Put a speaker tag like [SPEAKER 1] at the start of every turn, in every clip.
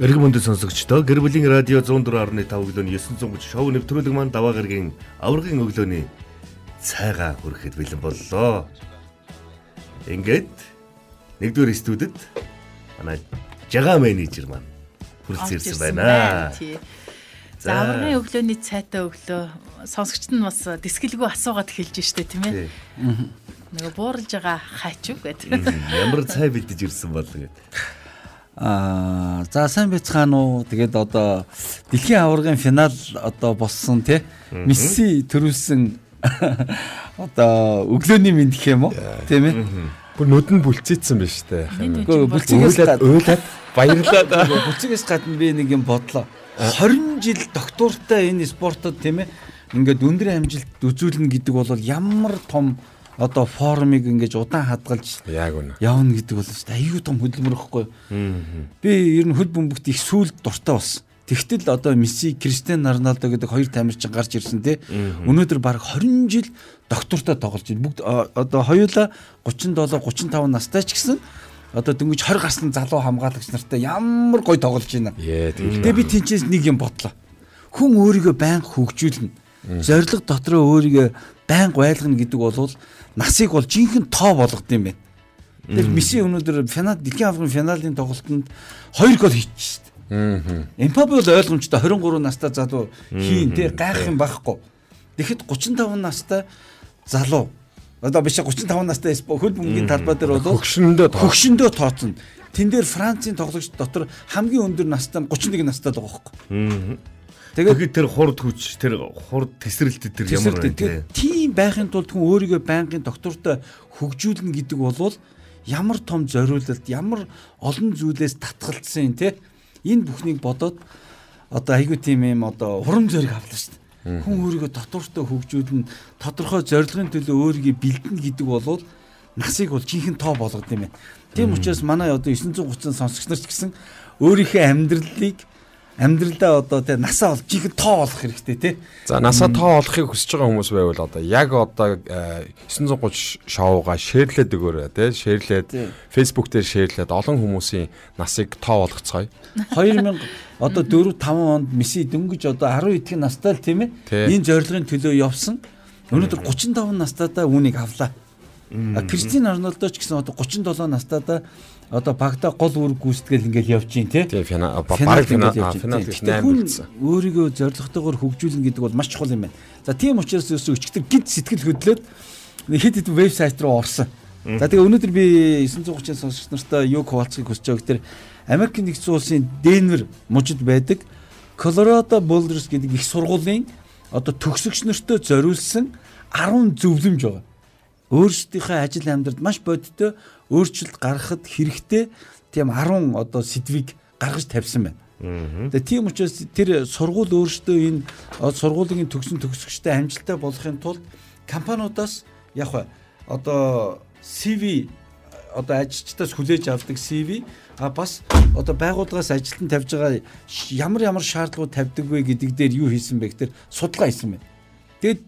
[SPEAKER 1] Эрхэм мөндөд сонсогчдоо гэр бүлийн радио 104.5 өглөөний 930 шоу нэвтрүүлэг маань даваа гарагийн аврагын өглөөний цайгаа хүрэхэд бэлэн боллоо. Ингээд нэгдүгээр студид манай жага менежер маань хүрэлцэн ирсэн байна.
[SPEAKER 2] За аврагын өглөөний цайтай өглөө сонсогчд нь бас дэсгэлгүй асуугаад эхэлж штэ тийм ээ. Нөгөө бууралж байгаа хайч юу гэдэг.
[SPEAKER 1] Ямар цай бэлдэж ирсэн бол гэдэг.
[SPEAKER 3] Аа за сайн байцгаана уу. Тэгээд одоо дэлхийн аваргын финал одоо болсон тий. Месси төрүүлсэн одоо өглөөний мэд гэх юм уу? Тийм ээ.
[SPEAKER 4] Бүр нүд нь бүлцээдсэн байна шүү дээ.
[SPEAKER 3] Үгүй бүлцээс
[SPEAKER 4] Уйлаад баярлаад
[SPEAKER 3] бүлцээс гадна би нэг юм бодлоо. 20 жил доктортай энэ спортод тийм ээ. Ингээд өндөр амжилт үзүүлнэ гэдэг бол ямар том одоо форумыг ингэж удаан хадгалж
[SPEAKER 4] яг үнэ.
[SPEAKER 3] явна гэдэг бол шүү дээ. Аюу том хөдөлмөр ихгүй. Би ер нь хөл бөмбөгт их сүлд дуртай болсон. Тэгтэл одоо Месси, Кристиано Роналдо гэдэг хоёр тамирчин гарч ирсэн те. Өнөөдөр баг 20 жил доктортой тоглож байна. Бүгд одоо хоёулаа 37, 35 настай ч гэсэн одоо дөнгөж 20 гарсан залуу хамгаалагч нартай ямар гоё тоглож байна. Тэгээ би тэнцээс нэг юм бодлоо. Хүн өөрийгөө байнга хөгжүүлнэ. Зориг дотроо өөрийгөө байнга байлгана гэдэг бол насыг бол жинхэнэ тоо болгод юм байна. Тэгэхээр Месси өнөөдөр финал дэлхийн аврагын финалийн тоглолтод 2 гол хийчихсэн дээ. Эмпабе бол ойлгомжтой 23 настай залуу хийн тий гайх юм байхгүй. Тэгэхэд 35 настай залуу одоо биш 35 настай хөл бөмбөгийн талбай дээр бол
[SPEAKER 4] хөгшөндөө
[SPEAKER 3] хөгшөндөө тооцно. Тэн дээр Францын тоглогч дотор хамгийн өндөр настай 31 настай л байгаа байхгүй.
[SPEAKER 1] Тэгээд тэр хурд хүч тэр хурд тесрэлт тэр ямар
[SPEAKER 3] те. Тийм байхын тулд хүн өөрийгөө байнгын доктортой хөгжүүлнэ гэдэг бол ямар том зориулалт, ямар олон зүйлээс татгалцсан те. Энэ бүхнийг бодоод одоо айгүй тийм юм одоо урам зориг авлаа шүү дээ. Хүн өөрийгөө доктортой хөгжүүлнэ, тодорхой зорилгын төлөө өөрийгөө бэлдэнэ гэдэг бол насыг бол жинхэнэ тоо болгоод юм байна. Тийм учраас манай одоо 930 сонсогч нар ч гэсэн өөрийнхөө амьдралыг амьдралдаа одоо тэ насаа олж их тоо олох хэрэгтэй тий.
[SPEAKER 4] За насаа тоо олохыг хүсэж байгаа хүмүүс байвал одоо яг одоо 930 шоуга шеэрлээд өгөөрэй тий. Шеэрлээд Facebook дээр шеэрлээд олон хүмүүсийн насыг тоо болгоцгоё.
[SPEAKER 3] 2000 одоо 4 5 онд Месси дөнгөж одоо 10 эдгийн настай л тийм ээ. Энэ зорилгын төлөө явсан. Өнөөдөр 35 настайдаа үүнийг авлаа. Кристиан Роналдо ч гэсэн одоо 37 настайдаа одоо багтаа гол үүрэг гүйцэтгэл ингээл явж гин тий.
[SPEAKER 4] Тэгээ финал баг финал финал гэж 8
[SPEAKER 3] болсон. Өөрийгөө зоригтойгоор хөгжүүлнэ гэдэг бол маш чухал юм байна. За тийм учраас ерөөсөө өчтөр гид сэтгэл хөдлөөд хэд хэд вебсайт руу орсон. За тэгээ өнөөдөр би 930 сонсогч нартай юу хуваалцахыг хүсэж байгаа гэхээр Америк нэгдсэн улсын Денвер мужид байдаг Colorado Boulders гэдэг их сургуулийн одоо төгсөгч нартай зориулсан 10 зөвлөмж байгаа. Өөрсдийнхөө ажил амьдралд маш бодиттой өөрчлөлт гаргахад хэрэгтэй тийм 10 одоо сэдвийг гаргаж тавьсан байна. Тэгээ тийм учраас тэр сургууль өөрсдөө энэ сургуулийн төгсөн төгсөгчтэй амжилттай болохын тулд компаниудаас яг одоо CV одоо ажилчдаас хүлээж авдаг CV а бас одоо байгууллагаас ажилтан тавьж байгаа ямар ямар шаардлагууд тавьдаг вэ гэдэг дээр юу хийсэн бэ гэхээр судалгаа хийсэн байна. Тэгэд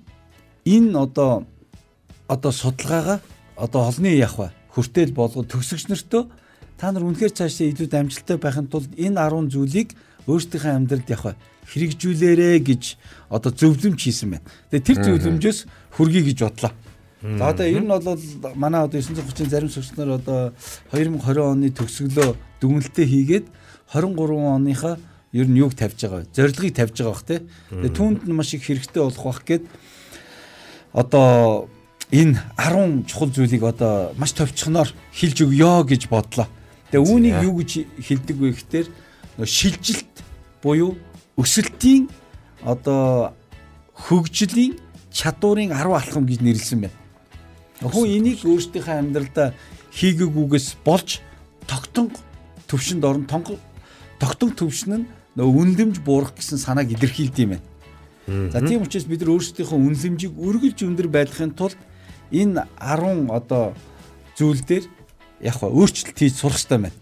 [SPEAKER 3] энэ одоо одоо судалгаагаа одоо олны явах хүртэл болгоод төгсөгч нартөө та нар үнэхээр цаашаа илүү амжилттай байхын тулд энэ 10 зүйлийг өөрсдийнхөө амьдралд явах хэрэгжүүлээрэ гэж одоо зөвлөмж хийсэн байна. Тэгээ тэр зөвлөмжөөс хүргэе гэж бодлоо. За одоо ер нь бол манай одоо 930-ын зарим сүгч нар одоо 2020 оны төгсгөлөө дүгнэлтээ хийгээд 23 оныхаа ер нь юг тавьж байгаа вэ? Зорилгыг тавьж байгаа бах те. Тэгээ түүнд нь маш их хэрэгтэй болох бах гээд одоо энэ 10 чухал зүйлийг одоо маш товчхоноор хилж өгөө гэж бодлоо. Тэгээ үүнийг юу гэж хэлдэг вэ гэхээр шилжилт буюу өсөлтийн одоо хөгжлийн чадварын 10 алхам гэж нэрлсэн байна. Хүн энийг өөрсдийнхөө амьдралдаа хийгээгүйгээс болж тогтон төвшөнд орон тогтон төвшин нь үнлэмж буурах гэсэн санааг илэрхийлдэг юм байна. За тийм учраас бид нар өөрсдийнхөө үнлэмжийг өргөлж өндөр байлгахын тулд энэ 10 одоо зүйл дээр яг хаа өөрчлөлт хийж сурах хэрэгтэй байна.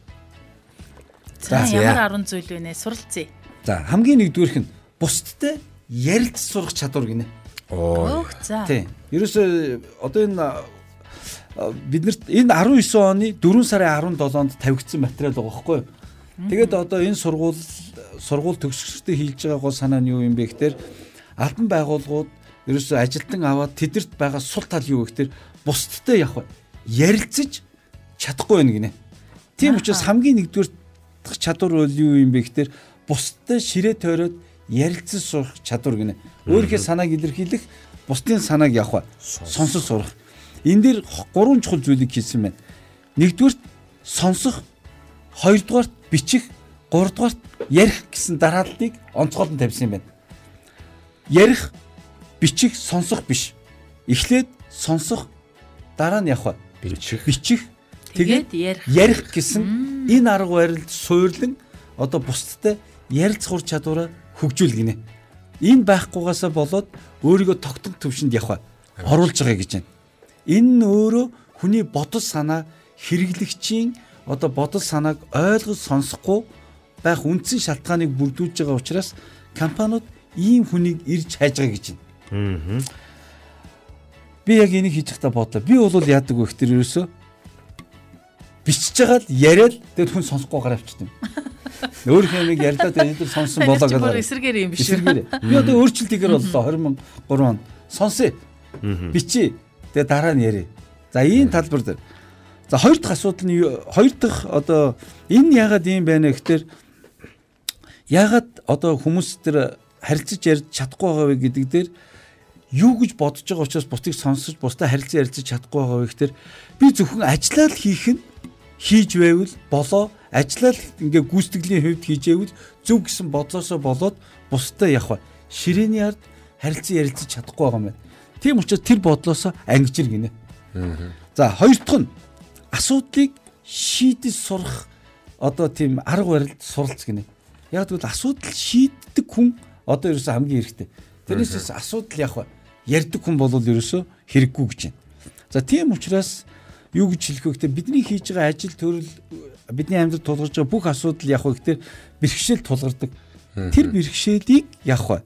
[SPEAKER 2] За ямар 10 зүйл вэ нэ суралцъя.
[SPEAKER 3] За хамгийн нэгдүгээрх нь бусдтай ярилц сурах чадвар гинэ.
[SPEAKER 2] Оо. За.
[SPEAKER 3] Тийм. Ерөөсөө одоо энэ биднэрт энэ 19 оны 4 сарын 17-нд тавигдсан материал байгаа байхгүй юу? Тэгээд одоо энэ сургууль сургууль төгсгчдээ хийж байгаа гол санаа нь юу юм бэ гэхээр албан байгууллагууд ерөөсөө ажилтан аваад тэдэрт байгаа сул тал юу гэхээр бусдтай яг ярилцаж чадахгүй байна гинэ. Тийм учраас хамгийн нэгдүгээр чадвар бол юу юм бэ гэхээр бусдтай ширээ тойроод ярилцаж сурах чадвар гинэ. Өөрийнхөө санааг илэрхийлэх, бусдын санааг явах сонсож сурах. Энэ дэр гурван чухал зүйлийг хийсэн байна. Нэгдүгürt сонсох, хоёрдугаарт бичих, гуравдугаарт ярих гэсэн дарааллыг онцгойлон тавьсан юм байна. Ярих, бичих, сонсох биш. Эхлээд сонсох, дараа нь явах бичих. Бичих тэгээд ярих. Гэсэн энэ арга барилд суурлан одоо бусдтай ярилцах ур чадвараа хөгжүүлгэнэ. Энэ байхгүйгаасаа болоод өөрийгөө тогтмол төвшөнд явах оруулж байгаа гэж байна. Энэ нь өөрөө хүний бодол санаа хэрэглэгчийн одоо бодол санааг ойлгож сонсохгүй байх үндсэн шалтгааныг бүрдүүлж байгаа учраас компаниуд ийм хүнийг ирж хайж байгаа гэж байна. Би яг энийг хийж байхдаа бодлоо. Би бол яадаг вэ гэхээр ерөөсөө бичиж байгаа л яриад тэгээд хүн сонсохгүй гараа авчдаг. Өөрийнхөө нэг ярьлаа тэгээд энэ сонсон болоо гэдэг.
[SPEAKER 2] Эсэргээр юм биш
[SPEAKER 3] үү? Би одоо өөрчлөлт хийгэр боллоо 2003 онд. Сонсъё. Бичиж тэгээд дараа нь ярив. За ийм талбар дээр. За хоёр дахь асуудал нь хоёр дахь одоо энэ яагаад ийм байна гэхээр яагаад одоо хүмүүс тэр харилцаж ярьж чадахгүй байгаа вэ гэдэг дээр юу гэж бодож байгаа учраас бусдыг сонсож бусдаа харилцан ярилцаж чадахгүй байгаа вэ гэхээр би зөвхөн ажиллаад хийх нь хийж байвал болоо ажиллаад ингээ гүйцэтгэлийн хувьд хийжээвэл зөв гэсэн бодлоосоо болоод бусдаа явах ширээний ард харилцан ярилцаж чадахгүй байгаа юм байна. Тийм учраас тэр бодлоосоо ангижир гинэ. За хоёр дахь нь асуудлыг шийдэж сурах одоо тийм арга барилд суралц гинэ. Яг тэгвэл асуудал шийддэг хүн одоо ерөөсөө хамгийн хэрэгтэй. Тэрнээс асуудал явах ярьдаг хүн бол ерөөсөө хэрэггүй гэж байна. За тийм учраас юу гэж хэлэх вэ гэхээр бидний хийж байгаа ажил төрөл бидний амьдралд тулгарч байгаа бүх асуудал яг вэ гэхээр бэрхшээл тулгардаг. Тэр бэрхшээлийг яг вэ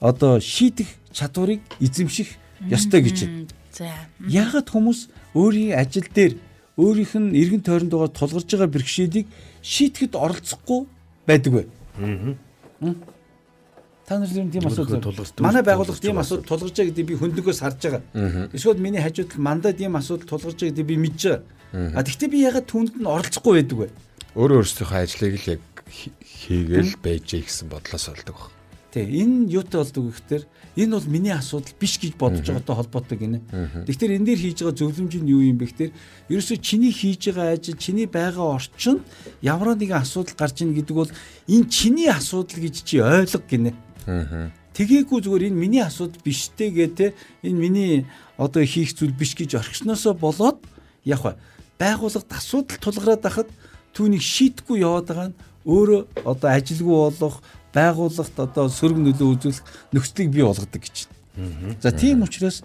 [SPEAKER 3] одоо шийдэх чадварыг эзэмших ёстой гэж байна. За. Яагаад хүмүүс өөрийн ажил дээр өөрийнх нь эргэн тойронд байгаа тулгарч байгаа бэрхшээлийг шийдэхэд оролцохгүй байдаг вэ? Аа. Та нар юм тийм асуудал. Манай байгууллага тийм асуудал тулгарч байгаа гэдэг би хөндөгөөс харж байгаа. Эсвэл миний хажууд мандаа тийм асуудал тулгарч байгаа гэдэг би мэдж байгаа. А тэгвэл би ягаад түүнд нь оролцохгүй байдаг вэ?
[SPEAKER 4] Өөрөө өөрсдийнхөө ажлыг л яг хийгээл байжээ гэсэн бодлоос болдог баг.
[SPEAKER 3] Тий, энэ юутай болдог гэхээр энэ бол миний асуудал биш гэж бодож байгаатай холбоотой гинэ. Тэгэхээр энэ дээр хийж байгаа зөвлөмж нь юу юм бэ гэхээр ерөөсөө чиний хийж байгаа ажил, чиний байгаа орчинд ямар нэгэн асуудал гарч ийн гэдэг бол энэ чиний асуудал гэж чи ойлго гинэ. Тэгээгүй зүгээр энэ миний асуудал биш те гэ те энэ миний одоо хийх зүйл биш гэж орхисноосоо болоод яг ба байгууллагад асуудал тулгараад байхад түүнийг шийдэхгүй яваад байгаа нь өөрөө одоо ажилгүй болох байгууллагт одоо сөрөг нөлөө үзүүлэх нөхцөлийг бий болгодог гэж байна. За тийм учраас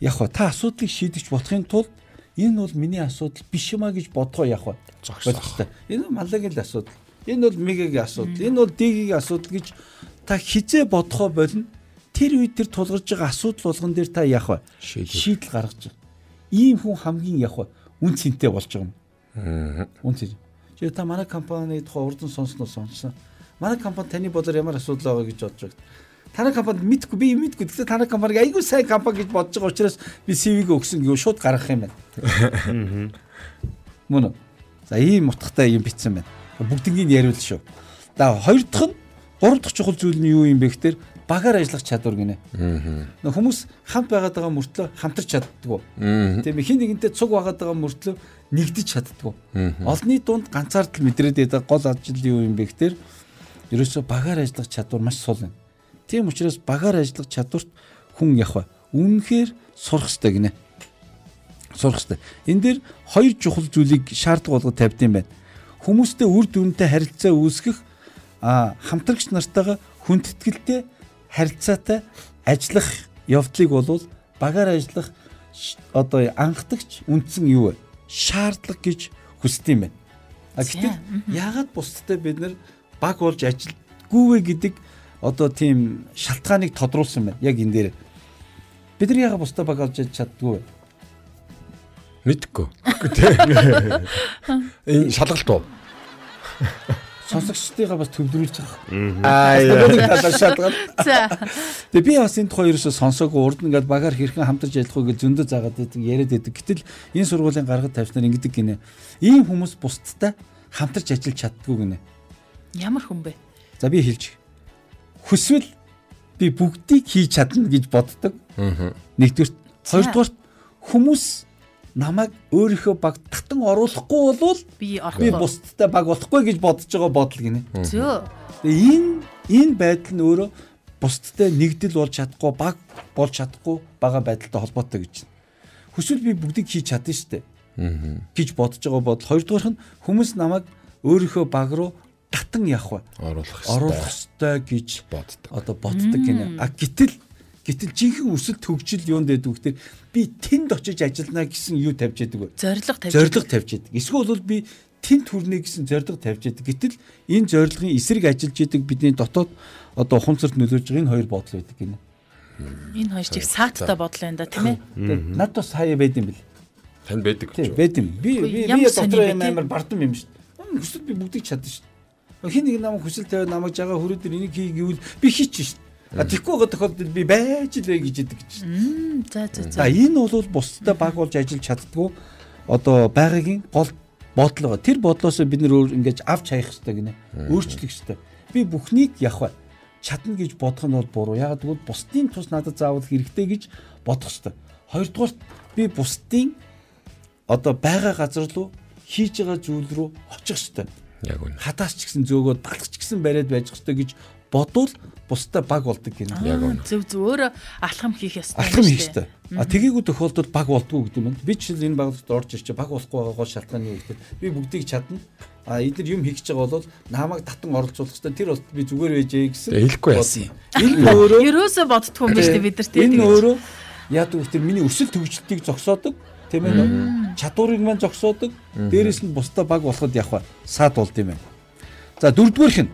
[SPEAKER 3] яг ба та асуудлыг шийдэж бодохын тулд энэ бол миний асуудал биш юмаа гэж бодгоо яг ба. Зогсоо. Энэ малагийн асуудал. Энэ бол мегагийн асуудал. Энэ бол дигийн асуудал гэж та хизээ бодхоо болно. Тэр үед тэр тулгарч байгаа асуудал болгон дээр та яах вэ? Шийдэл гаргаж байгаа. Ийм хүн хамгийн яах вэ? Үн цэнтэй болж байгаа юм. Аа. Үн цэн. Чи та манай компани тухай урдан сонсноо сонссон. Манай компани таны бодлоор ямар асуудал байгаа гэж бодож байгаа. Танай компанид мэдгүй би мэдгүй. Тэгвэл танай компаниг айгүй сайн компани гэж бодож байгаа учраас би CV-г өгсөн гэв шууд гаргах юм байна. Мөн? За ийм утгатай юм битсэн байна. Бүгднийг яриул шүү. За хоёр дахь нь Гурав дахь чухал зүйл нь юу юм бэ гэхээр багаар ажиллах чадвар гинэ. Аа. Хүмүүс хамт байгаад байгаа мөртлөө хамтарч чаддгүй. Тийм хин нэгэнтэй цуг байгаад байгаа мөртлөө нэгдэж чаддгүй. Олны дунд ганцаардл мэдрээд байдаг гол ажил юу юм бэ гэхээр ерөөсөө багаар ажиллах чадвар маш сул байна. Тийм учраас багаар ажиллах чадварт хүн явах үнэхээр сурах хэрэгтэй гинэ. Сурах хэрэгтэй. Энэ дээр хоёр чухал зүйлийг шаардлага болгоод тавьд юм байна. Хүмүүстэй үр дүнтэй харилцаа үүсгэх хамтрагч нартайгаа хүндэтгэлтэй харилцаатай ажиллах явдлыг бол багаар ажиллах одоо анхдагч үндсэн юу вэ? Шаардлага гэж хүсдэг юм байна. А гэтэл яагаад бусдтай бид нар баг болж ажилгүй вэ гэдэг одоо тийм шалтгааныг тодруулсан байна. Яг энэ дээр бид нар яагаад бусдаа баг болж чаддгүй вэ?
[SPEAKER 4] Мэдгүй. Энэ шалгалт уу?
[SPEAKER 3] Сонсогчдыгаа бас төвлөрүүлж байгаа. Аа шалгаад.
[SPEAKER 2] За.
[SPEAKER 3] Тэгээ би бас энэ хоёроос сонсоогүй урд нь ингээд багаар хэрхэн хамтарч ажиллах вэ гэж зөндөө заагаад байдаг яриад байдаг. Гэтэл энэ сургуулийн гаргад тавьснаар ингэдэг гинэ. Ийм хүмүүс бусдтай хамтарч ажиллаж чаддгүй гинэ.
[SPEAKER 2] Ямар хүн бэ?
[SPEAKER 3] За би хэлж. Хүсвэл би бүгдийг хийж чадна гэж боддог. Нэгдүгээр, хоёрдугаар хүмүүс намайг өөрийнхөө баг татан оруулахгүй болвол
[SPEAKER 2] би
[SPEAKER 3] би бусдтай баг болохгүй гэж бодож байгаа бодол гинэ.
[SPEAKER 2] Зөө.
[SPEAKER 3] Тэгээ энэ энэ байдал нь өөрөө бусдтай нэгдэл болж чадахгүй баг болж чадахгүй байгаа байдалтай холбоотой гэж байна. Хүсвэл би бүгдийг хийж чадна шүү дээ. гэж бодож байгаа бодол. Хоёрдугаарх нь хүмүүс намайг өөрийнхөө баг руу татан явах вэ?
[SPEAKER 4] оруулах
[SPEAKER 3] Оруулах
[SPEAKER 4] хэрэгтэй
[SPEAKER 3] ёстой гэж
[SPEAKER 4] боддог.
[SPEAKER 3] одоо боддог гинэ. А гэтэл гэтэл жинхэнэ өсөлт хөгжил юунд байдаг вэ гэхээр би тэнд очиж ажиллана гэсэн юу тавьж яадаг вэ?
[SPEAKER 2] Зориг тавьж.
[SPEAKER 3] зориг тавьж яадаг. Эсвэл бол би тэнд хүрнэ гэсэн зориг тавьж яадаг. Гэтэл энэ зорилгын эсрэг ажиллаж яадаг бидний дотоод одоо ухамсарт нөлөөлж байгаа энэ хоёр бодол байдаг гинэ.
[SPEAKER 2] Энэ хоёр чиг сааттай бодол энэ да тийм ээ.
[SPEAKER 3] Над бас хаяа байд юм бэл.
[SPEAKER 4] Танд байдаг гэж.
[SPEAKER 3] байд юм. Би би
[SPEAKER 2] бэ,
[SPEAKER 3] юм амар бардам юм шүү дээ. Хүсэл би бүгдийг чадна шүү дээ. Хин нэг намайг хүсэл тавиад намайг жагаа хүрээдэр энийг хий гэвэл би хийчих шүү дээ. А тэггүй байгаа тохиолдолд би байж л вэ гэж яддаг гэж.
[SPEAKER 2] За за за.
[SPEAKER 3] За энэ бол бусдад баг болж ажиллаж чаддгүй одоо байгаагийн гол бодол байгаа. Тэр бодлоос бид нөр ингэж авч хаях хэрэгтэй гинэ. Өөрчлөх хэрэгтэй. Би бүхнийг явах бай. Чадна гэж бодох нь бол буруу. Яг тэгвэл бусдын тус надад заавал хэрэгтэй гэж бодох хэрэгтэй. Хоёрдугаар би бусдын одоо байгаа газар руу хийж байгаа зүйл рүү очих хэрэгтэй.
[SPEAKER 4] Яг үнэ.
[SPEAKER 3] Хатаас ч гэсэн зөөгөөд балах ч гэсэн бариад байж хэрэгтэй гэж бодвол бусдад баг болдог гинэ.
[SPEAKER 4] Яг үнэ.
[SPEAKER 2] Зөв зөв өөрөө алхам хийх ёстой.
[SPEAKER 3] Алхам хийх хэрэгтэй. А тэгээгүй тохиолдолд баг болдгоо гэдэг юм. Би жишээл энэ байгууллагт орж ирчих баг болохгүй байгаа гол шалтгаан юу гэхээр би бүгдийг чадна. А эдгээр юм хийх гэж байгаа бол намайг татан оролцуулах хэрэгтэй. Тэр бол би зүгээр байжээ гэсэн.
[SPEAKER 4] Хэлэхгүй яасан юм.
[SPEAKER 3] Энэ өөрөө
[SPEAKER 2] Ерөөсө боддгоо юм байна шүү дээ бид нар тийм.
[SPEAKER 3] энэ өөрөө яадаг вэ гэхээр миний өсөлт хөгжилтийг зогсоодог. Тийм ээ. Чадварыг маань зогсоодог. Дээрээс нь бусдаа баг болоход явах саад болд юм байна. За дөрөвдүгээрх нь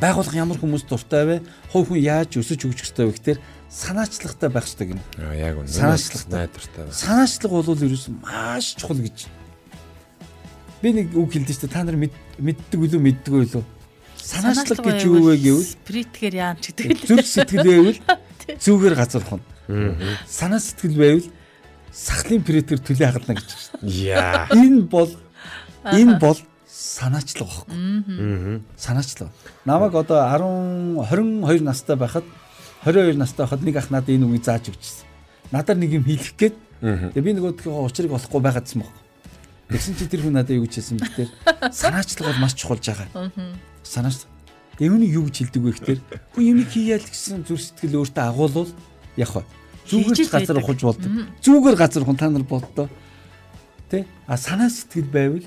[SPEAKER 3] байгууллага ямар хүмүүс дуртай вэ? Хувь хүн яаж өсөж хөгжих ёстой вэ гэхээр санаачлагтай байх ёстой гэнэ.
[SPEAKER 4] Аа яг үнэ.
[SPEAKER 3] Санаачлахтай.
[SPEAKER 4] найдвартай. байна.
[SPEAKER 3] санаачлаг бол ерөөсөн маш чухал гэж. Би нэг үг хэлдэж шүү дээ. Та нар мэд- мэддэг үлээ мэддэг үлээ. Санаачлаг гэж юу вэ гэвэл
[SPEAKER 2] спритгээр яам ч гэдэг л.
[SPEAKER 3] зүг сэтгэл байвал зүгээр газар хонь. Санаа сэтгэл байвал сахлын претер төлөө хагална гэж байна.
[SPEAKER 4] Яа.
[SPEAKER 3] Энэ бол энэ бол санаачлаг багхгүй. Санаачлаг. Намайг одоо 10 22 настай байхад 22 настай байхад нэг ах надад энэ үгийг зааж өгчсэн. Надаар нэг юм хэлэх гээд тэгээ би нөгөө тохиогоо учрыг олохгүй байгаадсан баг. Тэгсэн чи тэр хүн надад юу гэж хэлсэн бэ гэхээр санаачлаг бол маш чухалж байгаа. Санаачлаг. Тэгээ үүнийг юу гэж хэлдэг вэ гэхээр хүн юмыг хийяа л гэсэн зүр сэтгэл өөртөө агуулвал явах. Зүгээр газар ухаж болдог. Зүгээр газар хүн та нар болдоо. Тэ? А санаа сэтгэл байвал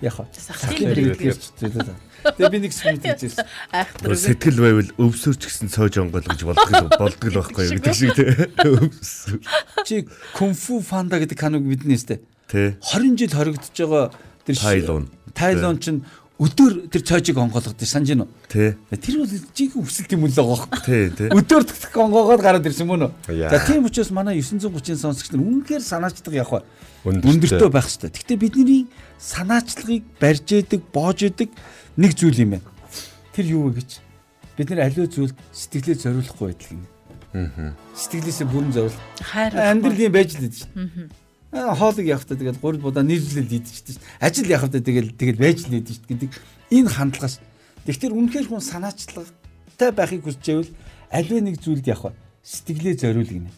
[SPEAKER 3] явах.
[SPEAKER 2] Сахлын
[SPEAKER 3] претер зүйлээ. Тэгээ би нэг сүмэд хэлжсэн.
[SPEAKER 2] Айхтар үг.
[SPEAKER 1] Сэтгэл байвал өвсөрч гэсэн цоож онгойлгож болдог болдог л байхгүй юу гэдэг шиг тий. Өвсөр.
[SPEAKER 3] Чи кунфу фанда гэдэг каног бидний сте.
[SPEAKER 1] Тий.
[SPEAKER 3] 20 жил хоригдож байгаа тэр
[SPEAKER 1] Тайлон.
[SPEAKER 3] Тайлон чинь өдөр тэр цоожиг онгойлгод санаж гинөө.
[SPEAKER 1] Тий.
[SPEAKER 3] Тэр бол жинхэнэ өсөлт юм л байгаа байхгүй.
[SPEAKER 1] Тий, тий.
[SPEAKER 3] Өдөр төгтөх онгоогоод гараад ирсэн мөн үү? За тийм учраас манай 930-ын сонсогч нар үнэхээр санаачдаг явах
[SPEAKER 4] Өндөртэй.
[SPEAKER 3] өндөртөө байх хэрэгтэй. Гэхдээ бидний санаачлагыг барьж яадаг, боож яадаг нэг зүйл юм байна. Тэр юу вэ гэж? Бид нэр аливаа зүйлд сэтгэлээ зориулахгүй байдал гинэ. Аа. Сэтгэлээсээ бүрэн зориул.
[SPEAKER 2] Хайр.
[SPEAKER 3] Амьдрал юм байж л дээ. Аа хоолыг явахдаа тэгэл гурил будаа нийлүүлэл идэж шүү. Ажил явахдаа тэгэл тэгэл байж л идэж шүү гэдэг энэ хандлагаас. Тэгэхээр үнэхээр хүн санаачлагтай байхыг хүсэж байвал аливаа нэг зүйлд явах. Сэтгэлээ зориул гинэ.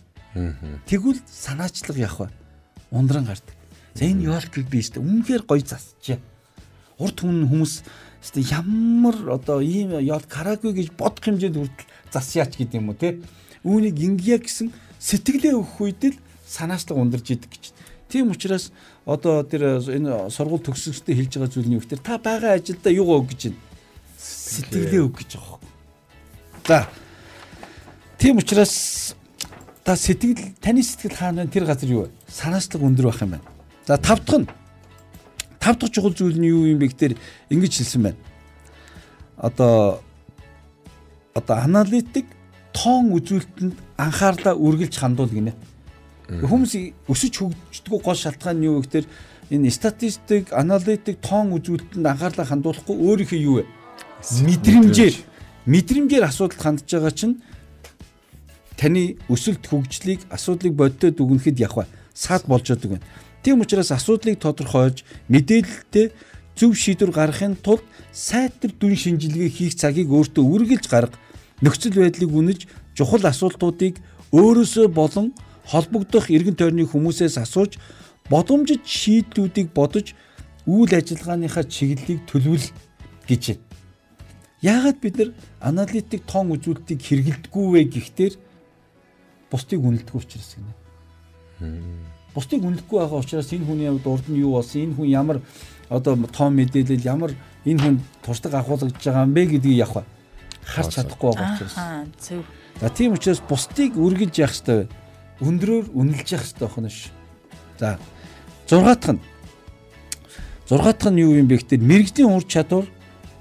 [SPEAKER 3] Тэгвэл санаачлаг явах. Ундран гардаг. За энэ ёолкийг би шүү. Үнэхээр гоё засчаа. Урд хүн хүмүүс шүү ямар одоо ийм ёол карагүй гэж бодох хэмжээнд хүртэл засяач гэдэг юм уу те. Үүнийг ингэя гэсэн сэтгэлээ өгөх үед л санаачлаг ундарч идэг гэж. Тийм учраас одоо тэр энэ сургууль төгсөстэй хэлж байгаа зүйл нь юу гэхээр та байгаа ажилдаа юу өг гэж байна. Сэтгэлээ өг гэж байгаа. За. Тийм учраас та сэтгэл таны сэтгэл хаана вэ? тэр газар юу вэ? Санаачлаг өндөр байх юм байна. За тав дахь нь тав дахь чухал зүйл нь юу юм бэ гэхээр ингэж хэлсэн байна. Одоо одоо аналитик тоон үзүүлэлтэнд анхаарлаа үргэлж хандуул гинэ. Хүмүүс өсөж хөгждгөө гол шалтгаан нь юу гэхээр энэ статистик, аналитик, тоон үзүүлэлтэнд анхаарлаа хандуулахгүй өөрийнхөө юу вэ? Мэдрэмжээр мэдрэмжээр асуудалд хандж байгаа чинь таны өсөлт хөгжлийг асуудлыг боддод дүгнэхэд явах саад болж байгаа юм. Тийм учраас асуудлыг тодорхойлж мэдээлэлтэй зөв шийдвэр гаргахын тулд сайтар дүн шинжилгээ хийх цагийг өөртөө үргэлж гарга нөхцөл байдлыг үнэж чухал асуултуудыг өөрөөсөө болон холбогдох эргэн тойрны хүмүүсээс асууж бодомжит шийдлүүдийг бодож үйл ажиллагааныхаа чиглэлийг төлөвлөл гэж байна. Яагаад бид нар аналитик тоон үзүүлэлтийг хэрэгэлдэггүй вэ гэхдээ бусдыг үнэлдэг учраас гинэ. Бусдыг үнэлэхгүй байгаа учраас энэ хүний хувьд урд нь юу болсон, энэ хүн ямар одоо тоон мэдээлэл ямар энэ хүн туршлага агуулгаж байгаа юм бэ гэдгийг явах харж чадахгүй байгаа учраас. За тийм учраас бусдыг үргэлж явах хэрэгтэй. Өндрөөр үнэлж явах хэрэгтэй байна ш. За 6 дахь нь 6 дахь нь юу юм бэ гэхээр мэрэгжлийн ур чадвар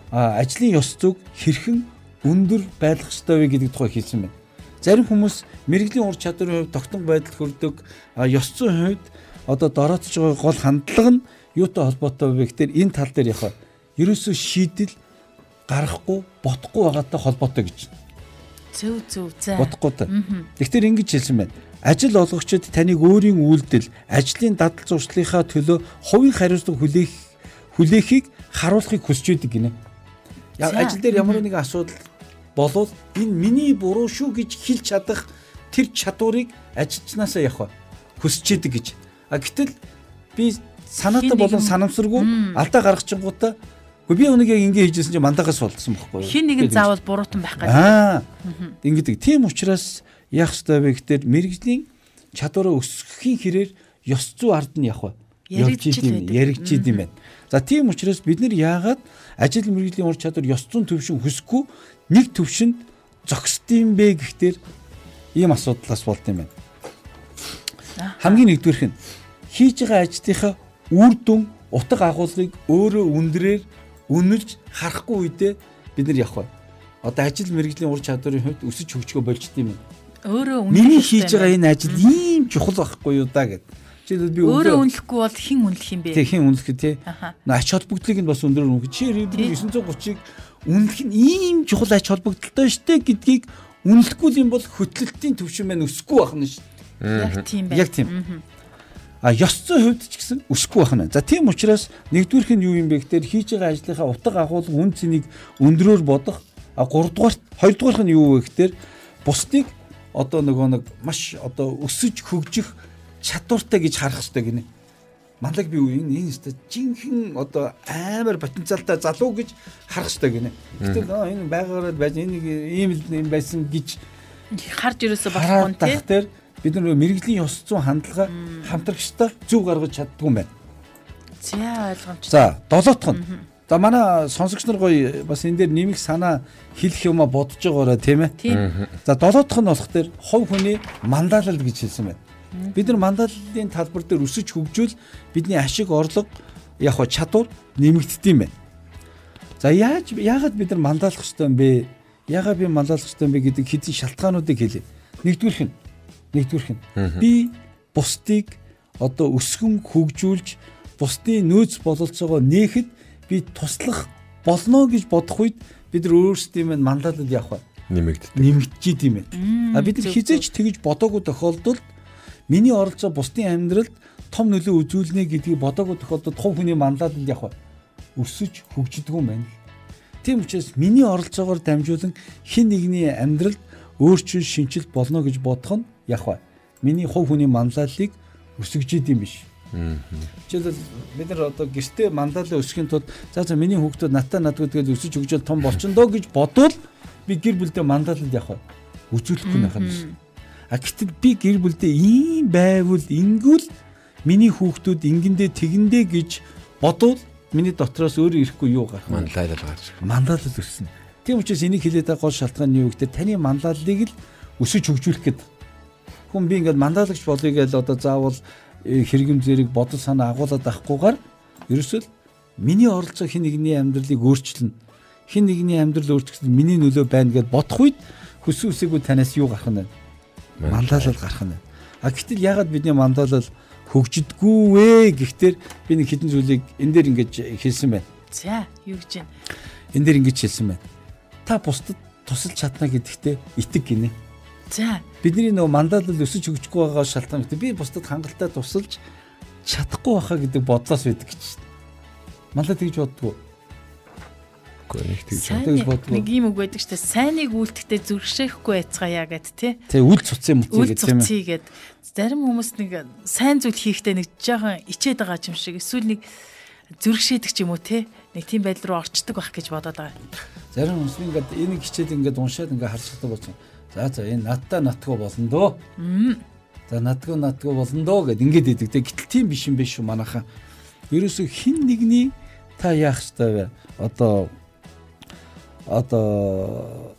[SPEAKER 3] ажлын ёс зүг хэрхэн өндөр байх ёстой вэ гэдэг тухай хэлсэн байна. Зарим хүмүүс мэрэгжлийн ур чадварын хувьд тогтмол байдал хүрдэг ёс зүйн хувьд одоо дороотж байгаа гол хандлага нь юутай холбоотой вэ гэхээр энэ тал дээр яг ерөөсөө шийдэл гаргахгүй бодохгүй байгаатай холбоотой гэж.
[SPEAKER 2] Зөв зөв за.
[SPEAKER 3] Бодохгүй та. Тэгэхээр ингэж хэлсэн байна. Ажил олгогчид таныг өөрийн үйлдэл, ажлын дадал зуршлынхаа төлөө хувийн хариуцлага хүлээх хүлээхийг харуулахыг хүсэж байдаг гинэ. Яг ажил дээр ямар нэгэн асуудал болвол энэ миний буруу шүү гэж хэлж чадах тэр чадварыг ажилчнаасаа явах хүсэж идэг гэж. А гэтэл би санаатай болон санамсаргүй алдаа гаргachингуудаа Гэхдээ би өнөг яг ингэ хийжсэн чинь мандагаас болдсон байхгүй юу?
[SPEAKER 2] Хин нэгэн заавал буруутан байх гэдэг.
[SPEAKER 3] Аа. Ингэдэг. Тийм учраас яах ёстой вэ гэхээр мэрэгжлийн чадвараа өсгөхийн хэрээр ёс зүй ард нь явах
[SPEAKER 2] яригдчихэд
[SPEAKER 3] яригдчихэд юм байна. За тийм учраас бид нар яагаад ажил мэрэгжлийн ур чадвар ёс зүйн төвшин хүсэхгүй нэг төвшөнд зогсдсон бэ гэхээр ийм асуудлаас болд юм байна. Хамгийн нэгдүгээрх нь хийж байгаа ажлынхаа үр дүн утга агуулгыг өөрөө үндрээр үнэлж харахгүй үедээ бид нар явах бай. Одоо ажил мэргэжлийн ур чадварын хувьд өсөж хөгжгөө болчт юм байна.
[SPEAKER 2] Өөрөө үнэлж
[SPEAKER 3] миний хийж байгаа энэ ажил ийм чухал байхгүй юу да гэд.
[SPEAKER 2] Жишээлбэл би өөрөө үнэлэхгүй бол хэн үнэлэх юм бэ?
[SPEAKER 3] Тэг хэн үнэлэх те. Ач холбогдлыг нь бас өндөр үнэлэх. Чи 930-ыг үнэлэх нь ийм чухал ач холбогдолтой штэ гэдгийг үнэлэхгүй юм бол хөтлөлтийн төвшин маань өсөхгүй байх нь шүү.
[SPEAKER 2] Яг тийм байна.
[SPEAKER 3] Яг тийм. А ёс зүйн хувьд ч гэсэн өсөхгүй байна. За тийм учраас нэгдүгээрх нь юу юм бэ гэхээр хийж байгаа ажлынхаа утга агуулга үн цэнийг өндрөөр бодох. А гуравдугаар хоёрдугаарх нь юу вэ гэхээр бусдыг одоо нөгөө нэг маш одоо өсөж хөгжих чадвартай гэж харах хэрэгтэй гинэ. Манлаг би юу энэ энэ өстө жинхэнэ одоо амар потенциалтай залуу гэж харах хэрэгтэй гинэ. Гэтэл энэ байгаараа байж энийг ийм л байсан гэж
[SPEAKER 2] харж ирээсээ болохгүй
[SPEAKER 3] тийм бид нар мэрэгжлийн ёс зүйн хандлага хамтрагчтай зөв гаргаж чаддгүй юм байна.
[SPEAKER 2] За ойлгомжтой.
[SPEAKER 3] За долоотх нь. За манай сонсогч нар гоё бас энэ дээр нэмэх санаа хэлэх юма бодож байгаараа тийм ээ. За долоотх нь болох дээр хов хүний мандаалал гэж хэлсэн байна. Бид нар мандааллын талбар дээр өсөж хөгжүүл бидний ашиг орлого яг хоо чадвар нэмэгддэм байна. За яаж яагаад бид нар мандаалах ёстой юм бэ? Яагаад би мандаалах ёстой юм бэ гэдэг хэдэн шалтгаануудыг хэлье. Нэгдүгээрх нь нэгдүгээрх нь би бусдыг одоо өсгөн хөгжүүлж бусдын нөөц бололцоогоо нээхэд би туслах болно гэж бодох үед бид нар өөрсдийн маань манлайлал явах
[SPEAKER 4] нэмэгддэг.
[SPEAKER 3] Нэмэгдэж идэм байна. А бид нар хизээч тэгж бодоогүй тохиолдолд миний оролцоо бусдын амьдралд том нөлөө үзүүлнэ гэдгийг бодоогүй тохиолдолд хувь хүний манлайлал явах өсөж хөгждөг юм байна. Тийм учраас миний оролцоогоор дамжуулан хин нэгний амьдралд өөрчлөл шинжилт болно гэж бодох нь явах бай. Миний хувь хүний манлайллыг өсгөж идэм биш. Жишээлбэл бид нар одоо гэртээ манлайлал өсөхийн тулд за за миний хүүхдүүд натаа надгүй тэгэл өсөж хөгжөөл том болчихно доо гэж бодвол би гэр бүлдээ манлайлал явах. Үзүүлэхгүй байх юм. А гэтэл би гэр бүлдээ ийм байвал ингүүл миний хүүхдүүд ингэндээ тэгэндээ гэж бодвол миний дотроос өөрөө ирэхгүй юу гарах
[SPEAKER 4] манлайлал гарч.
[SPEAKER 3] Манлайлал өснө. Тийм учраас энийг хэлээд байгаа гол шалтгаан нь юу гэхээр таны манлайллыг л өсөж хөгжүүлэх гэдэг хүн би ингээд мандалагч болъё гэж одоо заавал э, хэрэгэм зэрэг бодол санаа агуулад авахгүйгээр ерөөсөө миний оролцоо хин нэгний амьдралыг өөрчилнө. Хин нэгний амьдрал өөрчлөлт миний нөлөө байна гэд бодох үед хүссэн үсээгүй танаас юу гарах нь вэ? Мандаалал гарах нь. А гэтэл ягаад бидний мандаалал хөгжидгүй вэ гэхдээ би нэг хідэн зүйлийг энэ дээр ингэж хэлсэн байна.
[SPEAKER 2] За юу гэж байна?
[SPEAKER 3] Энэ дээр ингэж хэлсэн байна. Та бусдад тусалж чадна гэдэгтээ итэг гинэ.
[SPEAKER 2] За
[SPEAKER 3] бидний нөгөө мандаалал өсөж хөгжихгүй байгаа шалтгаан гэдэг би бусдад хангалттай тусалж чадахгүй байхаа гэдэг бодлоос байдаг гэж. Мандаа тэгж боддгоо.
[SPEAKER 4] Үгүй нэг тэгж
[SPEAKER 3] боддгоо.
[SPEAKER 2] Нэг юм үг байдаг шүү дээ. Сайныг үлдэхдээ зүрхшээхгүй байцгаая гэд тий.
[SPEAKER 3] Тэг үл цуцсан
[SPEAKER 2] Үл
[SPEAKER 3] гэдэг тийм ээ.
[SPEAKER 2] цуцъя гэд зарим хүмүүс нэг сайн зүйл хийхдээ нэг жоохон ичээд байгаа юм шиг эсвэл нэг зүрхшээдэг ч юм уу тий. Нэг тийм байдал руу орчдөг байх гэж бодоод байгаа.
[SPEAKER 3] Зарим хүмүүс ингээд энийг хичээд ингээд уншаад ингээд харцдаг болсон. За за энэ надтай натгүй болно дөө. За надгүй надгүй болно дөө гэд ингээд идэг. Гэтэл тийм биш юм биш шүү манайхаа. Ерөөсө хин нэгний та яах ёстой вэ? Одоо одоо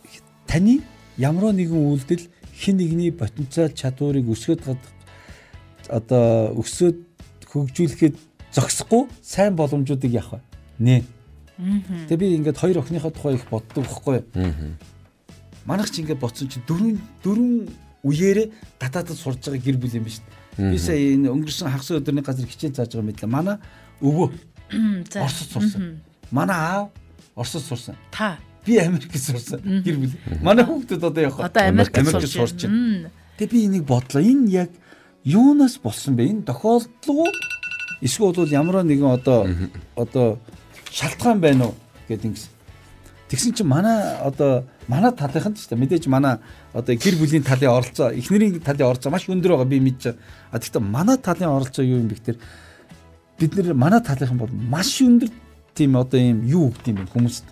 [SPEAKER 3] таны ямар нэгэн үйлдэл хин нэгний потенциал чадварыг өсгöd одоо өсөд хөгжүүлэхэд зогсохгүй сайн боломжуудыг вэ? Нэ. Тэгээ би ингээд хоёр охиныхоо тухай их боддог байхгүй юу? Манайх ч ингээд бодсон чинь дөрвөн дөрвөн үеэрээ гадаадд сурж байгаа гэр бүл юм ба шүү дээ. Би сая энэ өнгөрсөн хагас өдрийн газар хичээл зааж байгаа мэтлээ. Манай өвөө Оросд сурсан. Манай аав Оросд сурсан.
[SPEAKER 2] та
[SPEAKER 3] Би Америкт сурсан гэр бүл. Манай хүүхдүүд одоо яг
[SPEAKER 2] одоо Америкт сурч байна.
[SPEAKER 3] Тэгээ би энийг бодлоо. Энэ яг юунаас болсон бэ? Энэ тохиолдол уу? Эсвэл бол ямар нэгэн одоо одоо шалтгаан байна уу гэдэг ингэсэн. Тэгсэн чинь манай одоо манай талынханд ч гэсэн мэдээж манай одоо гэр бүлийн талын оролцоо эхнэрийн талын оролцоо маш өндөр байгаа би мэдэж. А тэгтээ манай талын оролцоо юу юм бэ гэхээр бид нэр манай талынхан бол маш өндөр тийм одоо юм юу өгд юм хүмүүст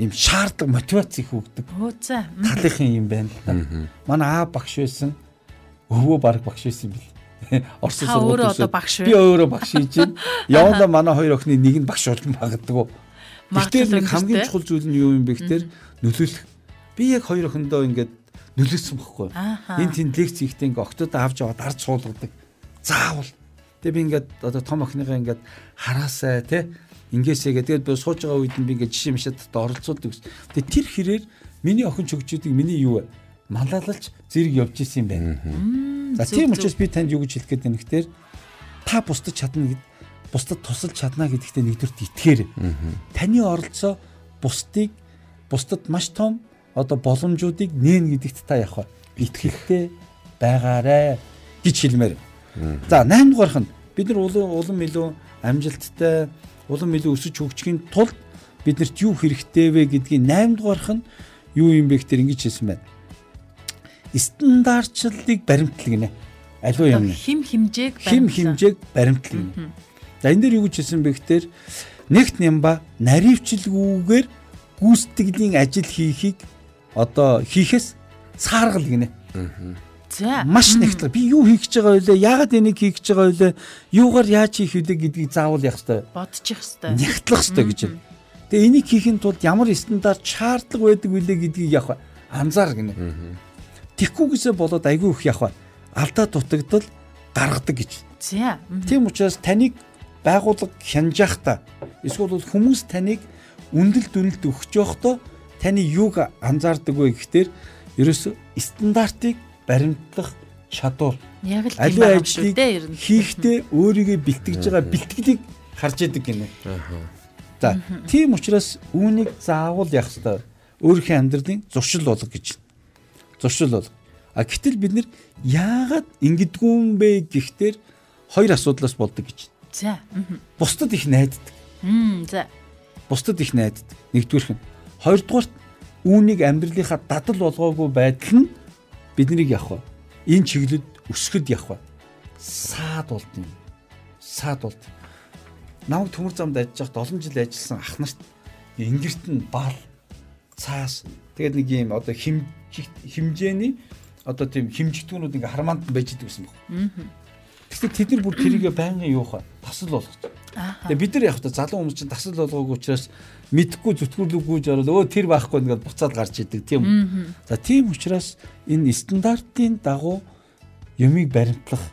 [SPEAKER 3] ийм шаардлагатай мотивац их өгдөг талынхан юм байна л да. Манай аа багш байсан. Өвөө баг багш байсан юм бил. Орос
[SPEAKER 2] багш
[SPEAKER 3] Би өөрөө багш хийж байна. Явандаа манай хоёр охины нэг нь багш болж магадгүй. Нэг хамгийн чухал зүйл нь юу юм бэ гэхээр нөлөөлөх. Би яг хоёр охиндоо ингээд нөлөөсөн.
[SPEAKER 2] Ааха.
[SPEAKER 3] Энэ тийм лекц хийхдээ ингээд октодоо авч яваад ард суулгадаг. Заавал. Тэгээ би ингээд одоо том охиныгаа ингээд хараасай те ингээсээ тэгээд би сууж байгаа үед би ингээд жишээ мишэд оролцуулдаг. Тэгээ тэр хэрээр миний охин чөгчүүдийг миний юу вэ? Малалалж зэрэг явж исэн юм байна. За тийм учраас би танд юу гэж хэлэх гээд байна гэхээр та бусдад чадна гэд бусдад тусалж чадна гэдэгтээ нэгдүгürt итгэхээр таны оролцоо бусдыг бусдад маш том одоо боломжуудыг нээн гэдэгт та явах вэ? Итгэлтэй байгаарэ гэж хэлмээр. За 8 дугаарх нь бид нар улам улам илүү амжилттай улам илүү өсөж хөгжихийн тулд биднэрт юу хэрэгтэй вэ гэдгийг 8 дугаарх нь юу юм бэ гэхээр ингэж хэлсэн байна. Стандартчлалыг баримтлал гинэ. Аливаа юм.
[SPEAKER 2] хим химжээг
[SPEAKER 3] Хим
[SPEAKER 2] баримтлан.
[SPEAKER 3] химжээг баримтлал гинэ. За энэ дээр юу гэж хэлсэн бэ гэхээр нэгт нямба наривчлгүйгээр гүйцэтгэлийн ажил хийхийг одоо хийхээс сааргал гинэ.
[SPEAKER 2] За.
[SPEAKER 3] Маш нэгтлэг. Би юу хийх гэж байгаа вэ? Яагаад энийг хийх гэж байгаа вэ? Юугаар яаж хийх вэ гэдгийг заавал явах хэрэгтэй.
[SPEAKER 2] бодчих хэвээр.
[SPEAKER 3] Нягтлах хэрэгтэй гэж байна. Тэгээ энийг хийхин тулд ямар стандарт шаардлага байдаг вүлээ гэдгийг явах анзаар гинэ. Тэгхгүйгээсээ болоод айгүй их явах алдаа дутагдал гаргадаг гэж.
[SPEAKER 2] За.
[SPEAKER 3] Тийм учраас таныг байгууллага хянжаахта эсвэл бол хүмүүс таныг үндэл дүнэлт өгч явахдаа таны юуг анзаардаг вэ гэхээр ерөөсө стандартыг баримтлах чадвар
[SPEAKER 2] Яг л тийм
[SPEAKER 3] аливаа ажлыг
[SPEAKER 2] дээ ер нь.
[SPEAKER 3] хийхдээ өөрийгөө бэлтгэж байгаа бэлтгэлийг харж яадаг гинэ. За тийм учраас үүнийг заавал явах хэрэгтэй. Өөрийнхөө амьдралын зуршил болго гэж. Зуршил болго. А гэтэл бид нэр яагаад ингэдэггүй юм бэ гэхтэр хоёр асуудлаас болдог гэж.
[SPEAKER 2] За.
[SPEAKER 3] Бусдад их найддаг.
[SPEAKER 2] За.
[SPEAKER 3] Бусдад их найддаг. Нэгдүгээрх нь. Хоёрдугаарт үүнийг амьдралынхаа дадал болгоогүй байдал нь биднийг явах вэ? Энэ чиглэлд өсгöd явах вэ? Саад болд юм. Саад болд. Намайг төмөр замд ажиллаж байхад олон жил ажилласан ах нарт ингэрт нь бал цаас тэгээд нэг юм одоо хим химжээний одоо тийм химжигтгүүнүүд ингээ хармаанд байж идэг гэсэн баг. Гэхдээ тэд нар бүр тэрийгэ байнгын юух вэ? Тасал болгож.
[SPEAKER 2] Ааха.
[SPEAKER 3] Тэгээ бид нар яг та залуу хүмүүс чинь тасал болгоогүй учраас мэдхгүй зүтгүүлэггүй жорол өө тэр байхгүй ингээд буцаад гарч идэг тийм. үү? За тийм учраас энэ стандартын дагуу юмыг баримтлах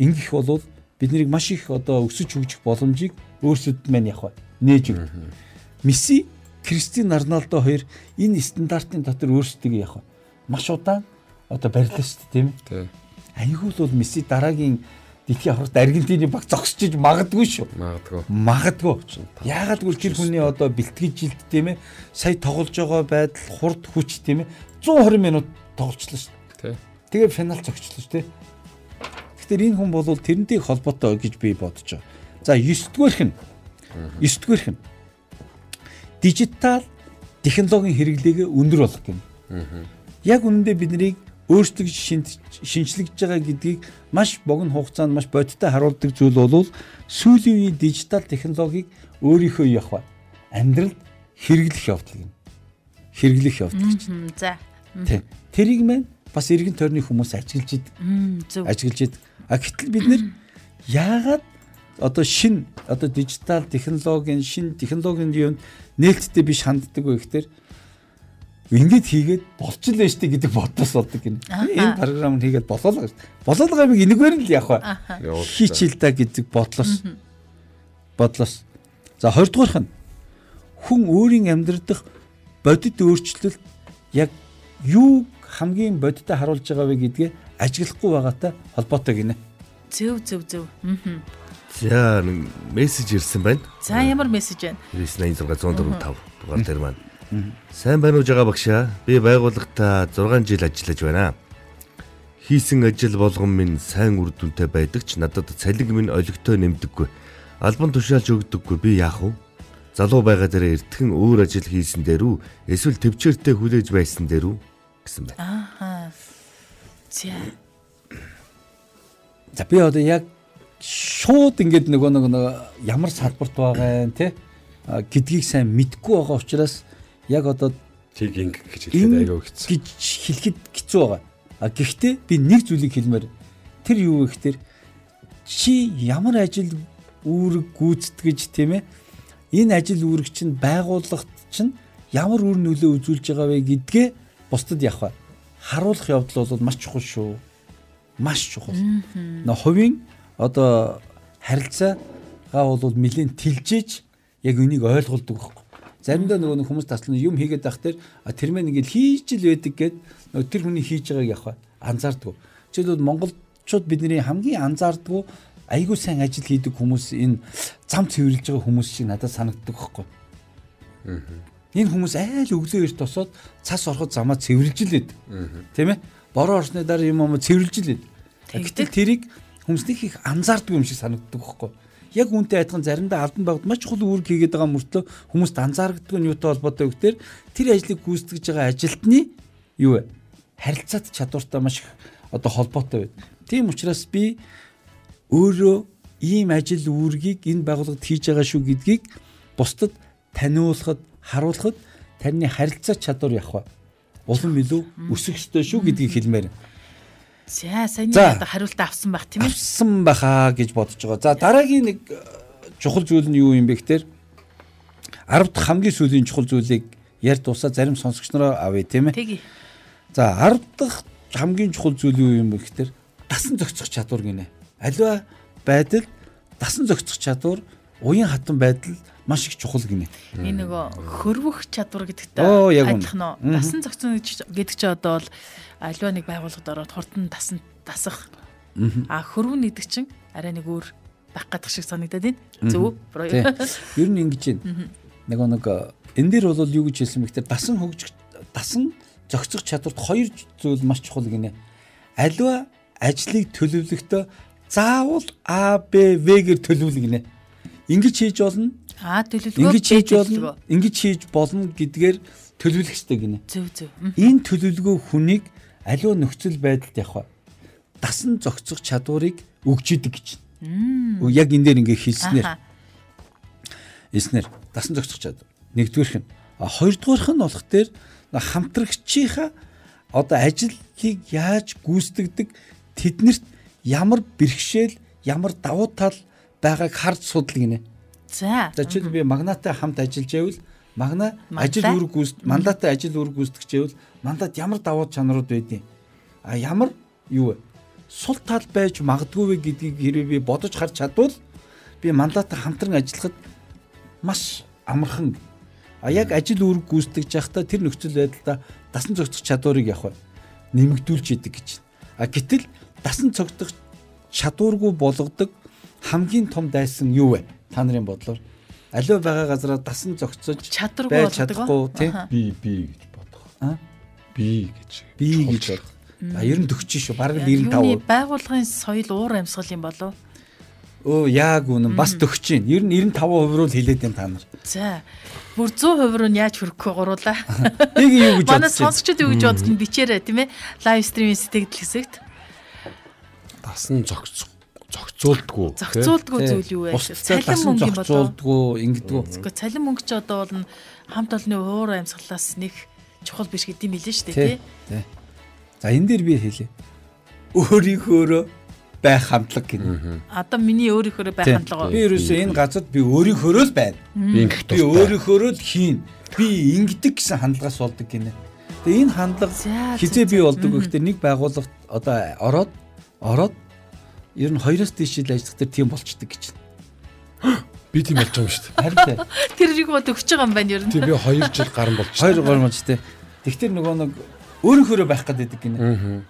[SPEAKER 3] ингэх болвол бид нарыг маш их одоо өсөж хөгжих боломжийг өөрсдөд маань явах нээж өгдөг. Месси, Кристиан Роналдо хоёр энэ стандартын дотор өөрсдөө явах маш удаан одоо барилсан шүү дээ тийм.
[SPEAKER 4] Тий.
[SPEAKER 3] Айгүй л бол Месси дараагийн дэлхийн аврагт Аргентины баг зогсож магадгүй шүү.
[SPEAKER 4] Магадгүй.
[SPEAKER 3] Магадгүй. Яагаад гэвэл тэр хүний одоо бэлтгэж жилд тийм ээ сая тоглож байгаа байдал хурд хүч тийм ээ 120 минут тоглолцлоо шүү.
[SPEAKER 4] Тий.
[SPEAKER 3] Тэгээ финал зогчлоо шүү, тий. Тэгэхээр энэ хүн бол тэрнтэй холбоотой гэж би бодож байгаа. За 9 дугаарх нь 9 дугаарх нь дижитал технологийн хэрэглээгээ өндөр болгох гэнэ. Яг үнэндээ биднийг өөрсдөө шинжлэгдэж байгаа гэдгийг маш богино хугацаанд маш бодиттой харуулдаг зүйл бол сүүлийн үеийн дижитал технологиг өөрийнхөө явах ба амьдралд хэрэглэх явдал юм. Хэрэглэх явдал гэж.
[SPEAKER 2] За.
[SPEAKER 3] Тийм. Тэрийг маань бас эргэн тойрны хүмүүс ажиглаж идэг.
[SPEAKER 2] Зөв.
[SPEAKER 3] Ажиглаж идэг. А гэтэл бид нэр яагаад одоо шин одоо дижитал технологийн шин технологийн юм нээлттэй биш ханддаг вэ гэхээр Ингээд хийгээд болчихлоо штэ гэдэг бодос болдог гин. Энэ програм нь хийгээд болоолаа. Болоолаа юм энэгээр нь л явах ба. Хийчихэл та гэдэг бодлоос. Бодлоос. За 20 дугаарх нь хүн өөрийн амьдрах бодит өөрчлөлт яг юу хамгийн бодиттой харуулж байгаа вэ гэдгээ ажиглахгүй байгаатай холбоотой гинэ.
[SPEAKER 2] Зөв зөв зөв. Аа.
[SPEAKER 1] За нэг мессеж ирсэн байна.
[SPEAKER 2] За ямар мессеж байна?
[SPEAKER 1] 986 104 5 дугаар дээр маань Сайн байна уу жага багшаа. Би байгууллагатаа 6 жил ажиллаж байна. Хийсэн ажил болгон минь сайн үр дүнтэй байдаг ч надад цалин минь олигтой нэмдэггүй. Албан тушаалж өгдөггүй. Би яах вэ? Залуу байгаа дээр эртхэн өөр ажил хийсэн дээр үү? Эсвэл төвчээртэй хүлээж байсан дээр үү? гэсэн байна.
[SPEAKER 2] Аа. За.
[SPEAKER 3] За би одоо яг шууд ингээд нөгөө нэг ямар салбарт байгаа юм те гэдгийг сайн мэдгүй байгаа учраас яг одоо
[SPEAKER 4] тийг ингэ гэж хэлэхэд аягаа хэцүү.
[SPEAKER 3] гэж хэлэхэд хэцүү байгаа. А гэхдээ би нэг зүйлийг хэлмээр тэр юу вэ гэхээр чи ямар ажил үүрэг гүйцэтгэж тийм ээ энэ ажил үүрэг чинь байгууллагт чинь ямар үр нөлөө үзүүлж байгаа вэ гэдгээ бусдад явах харуулах явдал бол маш чухал шүү. Маш чухал. Нөө хувийн одоо харилцаагаа бол нэлээд тэлжээж яг үнийг ойлгуулдаг байхгүй. Заримдаа нөгөө хүмүүс таслан юм хийгээд байх тэр тэр мэн ингээд хийж л байдаг гэд нөгөө тэр хүний хийж байгааг явах анзаардгүй. Жишээлбэл монголчууд бидний хамгийн анзаардгүй айгүй сайн ажил хийдэг хүмүүс энэ зам цэвэрлж байгаа хүмүүс шиг надад санагддаг байхгүй. Энэ хүмүүс айл өглөө эрт тосоод цас ороход замаа цэвэрлж л байдаг. Тийм ээ? Бороо орсны дараа юм юм цэвэрлж л байдаг. Гэтэл тэрийг хүмүүс нэг их анзаардгүй юм шиг санагддаг байхгүй яг үүнтэй адилхан заримдаа албан байгуулалт маш чухал үүрэг хийгээд байгаа мөртлөө хүмүүст анзаардаг нь юутай холбоотой вэ гэхээр тэр ажлыг гүйцэтгэж байгаа ажилтны юу вэ? Харилцаат чадвартай маш их одоо холбоотой байд. Тийм учраас би өөрөө ийм ажил үүргийг энэ байгууллагад хийж байгаа шүү гэдгийг бусдад таниулахад, харуулахад таны харилцаа чадвар явах улам илүү өсөх ёстой шүү гэдгийг хэлмээр.
[SPEAKER 2] За саяны одоо хариулт авсан байх тийм ээ.
[SPEAKER 3] Авсан байхаа гэж бодож байгаа. За дараагийн нэг э, чухал зүйл нь юу юм бэ гэхээр 10 дахь хамгийн сүүлийн чухал зүйлийг ярь дуусаа зарим сонсогч нараа авъя тийм
[SPEAKER 2] ээ.
[SPEAKER 3] За 10 дахь хамгийн чухал зүйл юу юм бэ гэхээр дасан зохицох чадвар гинэ. Аливаа байдал дасан зохицох чадвар уян хатан байдал маш их чухал гинэ.
[SPEAKER 2] Энэ нөгөө хөрвөх чадвар гэдэгтэй адилхан нь дасан зохицох гэдэг чинь одоо бол аливаа нэг байгууллагад ороод хурдан тасан тасах. А хөрвөн гэдэг чинь арай нэг өөр байх гадах шиг санагдаад байна. Зөв үү?
[SPEAKER 3] Ер нь ингэж байна. Нэг нэг энэ дээр бол юу гэж хэлсэн бэ гэхээр дасан хөгжих дасан зохицох чадварт хоёр зүйл маш чухал гинэ. Аливаа ажлыг төлөвлөхдөө заавал А Б В-гээр төлөвлөх гинэ. Ингэж хийж болно.
[SPEAKER 2] А төлөвлөгөө
[SPEAKER 3] ингэж хийж болно. Ингэж хийж болно гэдгээр төлөвлөх хэрэгтэй гинэ.
[SPEAKER 2] Зөв зөв.
[SPEAKER 3] Энэ төлөвлөгөө хүнийг аливаа нөхцөл байдалд явах дасан зохицох чадварыг өгч идэг гэж. Яг энэ дээр ингээ хэлснээр. Эснэр дасан зохицох чадвар. Нэгдүгээрх нь. Хоёрдугаарх нь болох дээр хамтрагчийнхаа одоо ажлыг яаж гүйцэтгэдэг тэднэрт ямар бэрхшээл ямар давуу тал байгааг харж судлах гинэ.
[SPEAKER 2] За.
[SPEAKER 3] За чи би магнатай хамт ажиллаж байвал магна ажил үүрэг гүйцэд мандатай ажил үүрэг гүйцэтгэж байвал мандат ямар давуу чанарууд байдیں۔ А ямар юу вэ? Сул тал байж магадгүй вэ гэдгийг хэрвээ би бодож харж чадвал би мандатай хамтран ажиллахад маш амархан а яг ажил үүрэг гүйцэтгэж байхдаа тэр нөхцөл байдлаа дасан зохицох чадварыг явах нэмэгдүүлж идэг гэж. А гэтэл дасан цогцох чадваргүй болгодог хамгийн том дайсан юу вэ? Та нарын бодлоор аливаа байгаа газараа дасан зогцож
[SPEAKER 2] чадваргүй
[SPEAKER 3] чадахгүй тий
[SPEAKER 4] би би гэж бодох.
[SPEAKER 3] Аа
[SPEAKER 4] би гэж.
[SPEAKER 3] Би гэж бодох. А 94 шүү. Бараг 95%.
[SPEAKER 2] Байгууллагын соёл уур амьсгал юм болов
[SPEAKER 3] Өө яг үнэн бас төгч чинь. Ер нь 95% руу л хилээд юм та нар.
[SPEAKER 2] За. Бүр 100% руу яаж хүрэхгүй гуруулаа.
[SPEAKER 3] Нэг юу гэж бодсон.
[SPEAKER 2] Манай сонсогчдод юу гэж бодож нь бичээрэй тийм ээ. Лайв стримийн сэтгэл хэсэгт.
[SPEAKER 4] Дасан зогц зохицуулдгүй.
[SPEAKER 2] Зохицуулдгүй зүйл юу вэ?
[SPEAKER 3] Цалин мөнгө юм болоо. Ингэдэггүй.
[SPEAKER 2] Гэхдээ цалин мөнгө ч одоо бол хамт олонны уур амьсгалаас нэг чухал биш гэдэм билээ шүү дээ
[SPEAKER 3] тий. За энэ дээр би хэлье. Өөрийнхөөрөө байх хамтлаг гэнэ.
[SPEAKER 2] Одоо миний өөрийнхөөрөө байх хамтлага.
[SPEAKER 3] Би ерөөсөө энэ газарт би өөрийнхөөрөө л байна.
[SPEAKER 4] Би
[SPEAKER 3] өөрийнхөөрөө л хийн. Би ингэдэг гэсэн хандлагаас болдог гинэ. Тэгээ энэ хандлага хизээ би болдог гэхдээ нэг байгууллагт одоо ороод ороод ер нь хоёроос дээш жил ажиллах тэр тийм болчдөг гэж.
[SPEAKER 4] Би тийм болж байгаа юм шүү дээ.
[SPEAKER 3] Харин
[SPEAKER 2] тэр рийг бод өгч байгаа юм байна ер нь.
[SPEAKER 4] Тийм би 2 жил гарan болж.
[SPEAKER 3] 2 гарan болж тээ. Тэгтэр нөгөө нэг өөрийнхөөрөө байх гэдэг гинэ.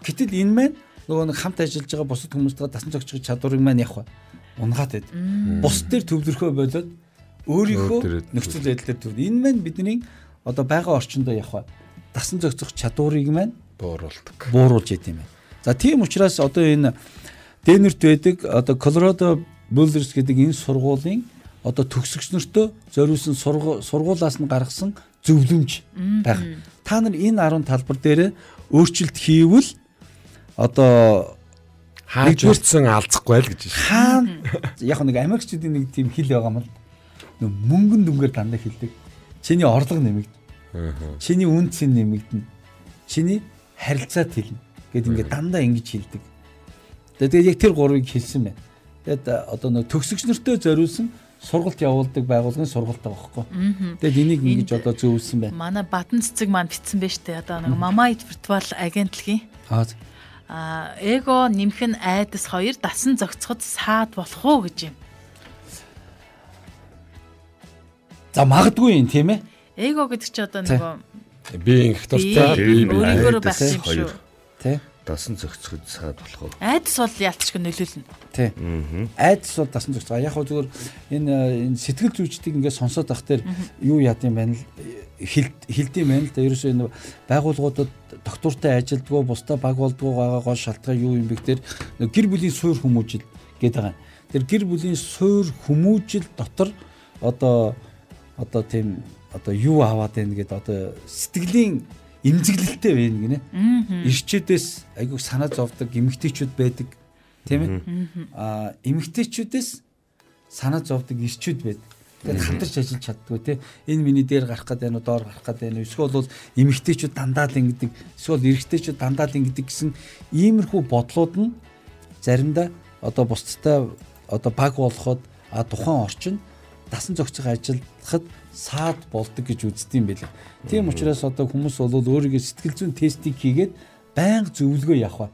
[SPEAKER 3] Гэтэл энэ маань нөгөө нэг хамт ажиллаж байгаа бусад хүмүүстэйгээ дасан зохицох чадварыг маань явах. Унгаад байд. Бус дээр төвлөрөхөө болоод өөрийнхөө нөхцөл байдал дээр төв. Энэ маань бидний одоо байгаа орчиндөө явах. Дасан зохицох чадварыг маань
[SPEAKER 4] бууруулдаг.
[SPEAKER 3] Бууруулж идэм юм. За тийм учраас одоо энэ Дэнерт байдаг одоо Colorado Bullers гэдэг энэ сургуулийн одоо төгсөгч нартөө зориулсан сургуулаас нь гаргасан зөвлөмж байх. Та нар энэ 10 талбар дээр өөрчлөлт хийвэл одоо
[SPEAKER 4] хааж өрцөн алзахгүй л гэж
[SPEAKER 3] байна. Хаана яг нэг Америкчүүдийн нэг тийм хэл байгаа юм л. Нөө мөнгөн дүнгээр дандаа хэлдэг. Чиний орлого нэмэгдэнэ. Чиний үнцэн нэмэгдэнэ. Чиний харилцаат хэлнэ. Гэт ингээд дандаа ингэж хэлдэг. Тэгээд яг тэр гурвыг хэлсэн байна. Тэгээд одоо нэг төгсөгч нартөө зориулсан сургалт явуулдаг байгууллагын сургалт байгаа байхгүй. Тэгээд энийг ингэж одоо зөвлөсөн байна.
[SPEAKER 2] Манай Батан цэцэг маань битсэн байж тээ одоо нэг Mamait Virtual агентлагийн. Аа эго нэмэх нь айдас хоёр дасан зохицоход саад болох уу гэж юм.
[SPEAKER 3] За магадгүй юм тийм ээ.
[SPEAKER 2] Эго гэдэг чи одоо нөгөө
[SPEAKER 4] би ингэх дуртай
[SPEAKER 2] би өөрийгөө байх юм шүү.
[SPEAKER 3] Тэ
[SPEAKER 1] дасан зохицоход саад болох уу?
[SPEAKER 2] Айдас бол яалтчгүй нөлөөлнө.
[SPEAKER 3] Тий. Айдас бол дасан зохицоо. Яг хөө зүгээр энэ энэ сэтгэл зүйчдийг ингээд сонсоод ах тэр юу яад юм байна л хилдэм байна л да. Ерөөсөө энэ байгууллагуудад доктортой ажилдгоо бусдаа баг болдгоо байгаа гол шалтгаан юу юм бэ гэхээр гэр бүлийн суур хүмүүжил гэдэг байгаа. Тэр гэр бүлийн суур хүмүүжил дотор одоо одоо тийм одоо юу аваад байна гэдэг одоо сэтгэлийн имзэглэлтэй байна гинэ. Ирчүүдээс айгүй санаа зовдөг эмэгтэйчүүд байдаг. Тийм ээ. Аа эмэгтэйчүүдээс санаа зовдөг ирчүүд байдаг. Тэгээд хамтарч ажиллаж чаддгүй те. Энэ миний дээр гарах гэдэг нь доор гарах гэдэг нь эсвэл бол эмэгтэйчүүд дандаа л ингэдэг. Эсвэл эрэгтэйчүүд дандаа л ингэдэг гэсэн иймэрхүү бодлууд нь заримдаа одоо бусдтай одоо баг болоход а тухайн орчин дасан зохицох ажиллахад саад болдог гэж үздэг юм байлаа. Тийм учраас одоо хүмүүс бол өөрийгөө сэтгэл зүйн тестийг хийгээд байнга зөвлөгөө явах.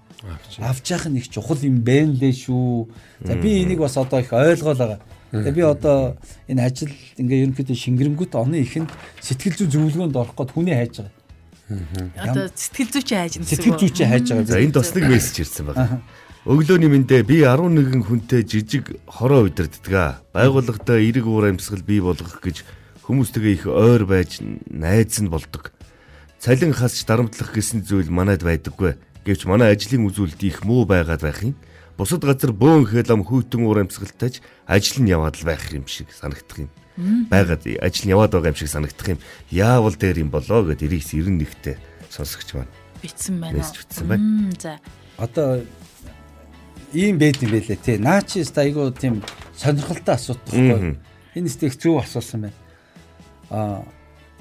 [SPEAKER 3] Авч явах нь их чухал юм байна лээ шүү. За би энийг бас одоо их ойлгоол байгаа. Тэгээ би одоо энэ ажил ингээ ерөнхийдөө шингэрэнгүүт оны ихэнд сэтгэл зүйн зөвлөгөөнд орох гээд хүний хайж байгаа.
[SPEAKER 2] Одоо сэтгэл зүйчээ хайж
[SPEAKER 3] байгаа. Сэтгэл зүйчээ хайж байгаа.
[SPEAKER 1] За энд бас нэг мессеж ирсэн байна. Өглөөний мэндэ би 11 хүнтэй жижиг хороо удирддаг. Байгууллагатай эрэг уур амьсгал бий болгох гэж хүмүүстэйгээ их ойр байж найз нь болдог. Цалин хасч дарамтлах гэсэн зүйл манайд байдаггүй. Гэвч манай ажлын үзүүлэлт их муу байгаад байх юм. Бусад газар бөөн хэлам хүйтэн уур амьсгалтайч ажил нь яваад л байх юм шиг санагдах юм. Байгаад ажил нь яваад байгаа юм шиг санагдах юм. Яавал дээр юм болоо гэд 91-тэй сонсогч маань
[SPEAKER 2] битсэн байна.
[SPEAKER 1] Битсэн байна.
[SPEAKER 2] За.
[SPEAKER 3] Одоо ийм байд юм байлээ тий. Наачис айгуу тийм сонирхолтой асуудал байхгүй. Энэ сте их зөв асуусан байна. Аа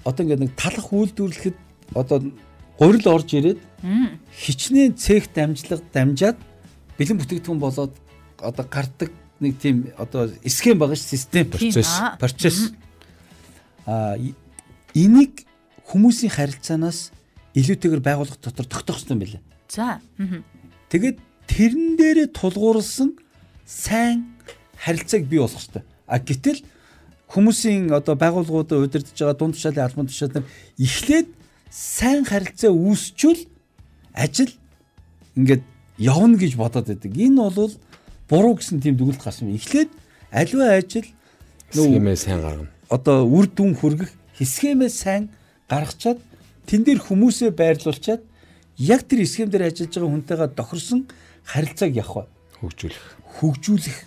[SPEAKER 3] одоо ингээд нэг талах үйлдвэрлэхэд одоо гурил орж ирээд хичнээн цех дамжлага дамжаад бэлэн бүтээгдэхүүн болоод одоо гардаг нэг тийм одоо схем байгаа ш систем процесс процесс а энийг хүмүүсийн харилцаанаас илүүтэйгээр байгууллага дотор тогтоох хэрэгтэй юм байна.
[SPEAKER 2] За.
[SPEAKER 3] Тэгээд тэрэн дээрээ тулгуурласан сайн харилцааг бий болгох хэрэгтэй. А гэтэл хүмүүсийн одоо байгууллагуудад удирдах байгаа дунд тушаалын албан тушаал нар эхлээд сайн харилцаа үүсчүүл ажил ингээд явна гэж бодоод байдаг. Энэ бол буруу гэсэн тийм дүгнэлт гарсан юм. Эхлээд аливаа ажил
[SPEAKER 4] нөө сайн гаргана.
[SPEAKER 3] Одоо үр дүн хүргэх хэсгэмээ сайн гаргачаад тэн дээр хүмүүсээ байрлуулчаад яг тэр схем дээр ажиллаж байгаа хүнтэйгээ тохирсон харилцааг явах
[SPEAKER 4] хөгжүүлэх
[SPEAKER 3] хөгжүүлэх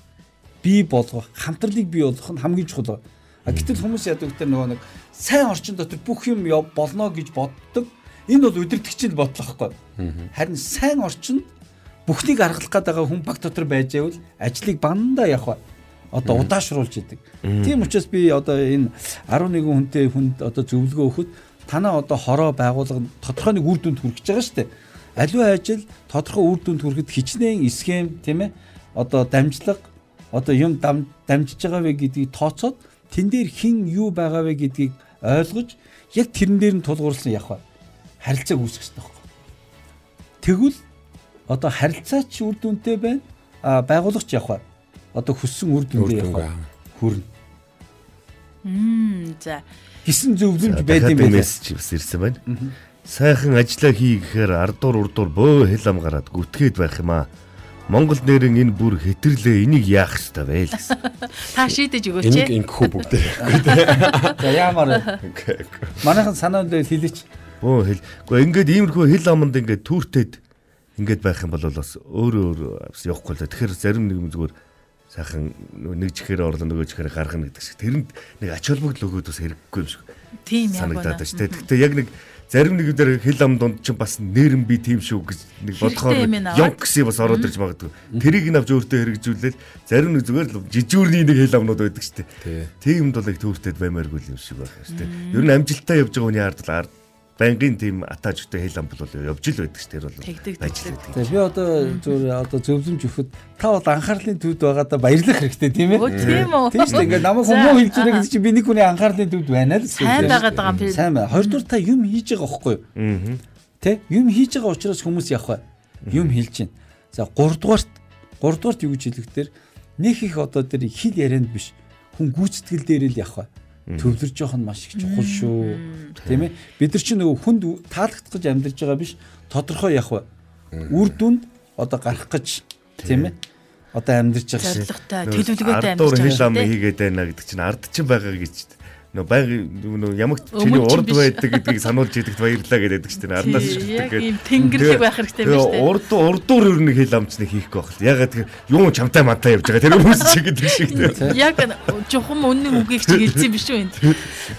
[SPEAKER 3] бий болгох хамтралыг бий болгох нь хамгийн чухал. А гэтэл хүмүүс яадаг гэдэг нөгөө нэг сайн орчин дотор бүх юм болно гэж боддог. Энэ бол өдөртөгчийн бодлого хгүй. Харин сайн орчинд бүхнийг аргалах гэдэг хүн баг дотор байж байвал ажлыг бандаа явах одоо удаашруулж идэг. Тийм учраас би одоо энэ 11 хүнтэй хүнд одоо зөвлөгөө өгөхөд танаа одоо хороо байгуулга тодорхой нэг үр дүнд хүрэх гэж байгаа шүү дээ. Аливаа ажил тодорхой үр дүнд хүрэхэд хичнээн схем тийм ээ одоо дамжлага одоо юм дамжиж байгаа вэ гэдгийг тооцоод тэн дээр хэн юу байгаа вэ гэдгийг ойлгож яг тэрэн дээр нь тулгуурласан явах харилцааг үүсгэх хэрэгтэй байхгүй. Тэгвэл одоо харилцаач үр дүнтэй байна. А байгуулагч явах одоо хүссэн үр дүндээ явах хүрнэ.
[SPEAKER 2] Мм за.
[SPEAKER 3] Гисэн зөвлөмж байд юм байна.
[SPEAKER 1] Мессеж бас ирсэн байна. Сайхан ажиллаа хий гэхээр ардуур урдуур бөө хэл ам гараад гүтгээд байх юм аа Монгол нэрэн энэ бүр хэтэрлээ энийг яах ёстой вэ гэсэн.
[SPEAKER 2] Та шийдэж өгөөч. Энийг
[SPEAKER 4] ингэхүү бүгдээ.
[SPEAKER 3] За яамаар. Манайхан санаанд хэлээч.
[SPEAKER 1] Бөө хэл. Гэхдээ ингээд иймэрхүү хэл аманд ингээд түүртэд ингээд байх юм бол бас өөрөө өөр бас явахгүй л. Тэгэхээр зарим нэг юм зүгээр сайхан нэг чихээр орлоо нөгөө чихээр гаргана гэдэг шиг. Тэрэнд нэг ач холбогдол өгөөд бас хэрэггүй юм шиг.
[SPEAKER 2] Тийм яг
[SPEAKER 1] санагдаад байна шүү дээ. Гэхдээ яг нэг зарим нэг дээр хэл ам донд ч бас нэрэн би тийм шүү гэж нэг бодохоор ёнк гэсэн бас ороод ирж магадгүй. Тэрийг нь авч өөртөө хэрэгжүүлээл зарим нэг зүгээр л жижүүрний нэг хэл амнууд байдаг шүү дээ. Тиймд бол их төөртэд баймааргүй юм шиг байх шүү дээ. Ер нь амжилттай явж байгаа хүний ард ард бангийн тийм атаажтай хэл ам бол явж л байдаг ш тэр бол
[SPEAKER 3] ажил байдаг. Тэгээ би одоо зөв одоо зөвлөмж өгөхөд та бол анхаарлын төвд байгаадаа баярлах хэрэгтэй тийм ээ.
[SPEAKER 2] Тийм үү.
[SPEAKER 3] Тийм шүү дээ. Ингээ намайг хүмүүс хэлж байгаа гэдэг чинь би нэг хүний анхаарлын төвд байна л
[SPEAKER 2] гэсэн. Сайн байгаад байгаа юм тийм.
[SPEAKER 3] Сайн бай. Хоёрдугаар та юм хийж байгаа байхгүй юу? Аа. Тэ? Юм хийж байгаа учраас хүмүүс явах бай. Юм хэлж чинь. За гуравдугаарт гуравдугаарт юу гэж хэлэх дээр нэг их одоо тэр хил ярианд биш хүн гүйцэтгэл дээр л явах бай төвлөрж явах нь маш их чухал шүү. Тийм ээ. Бид нар чинь нөгөө хүнд таалагдах гэж амьдарч байгаа биш тодорхой явах үр дүнд одоо гарах гэж тийм ээ. Одоо амьдарч байгаа
[SPEAKER 2] шүү. Зорилготой төлөвлөгөөтэй амьдарч байгаа.
[SPEAKER 1] Ардуур хил ам хийгээд байна гэдэг чинь ард чинь байгаа гэж нөө байг нөө ямагт чиний урд байдаг гэдгийг сануулж идэгт баярлаа гэдэг чинь ардаас
[SPEAKER 2] шигдэг гэдэг. Яг тэнгэрлэг байх хэрэгтэй шүү дээ.
[SPEAKER 1] Урд урдуур ер нь хэл амчныг хийхгүй байх. Ягаад тэр юу чамтай мантай явж байгаа тэр хүмүүс чи гэдэг шиг
[SPEAKER 2] тийм. Яг жухам үнэн үгийг чи хэлсэн биш үү энэ.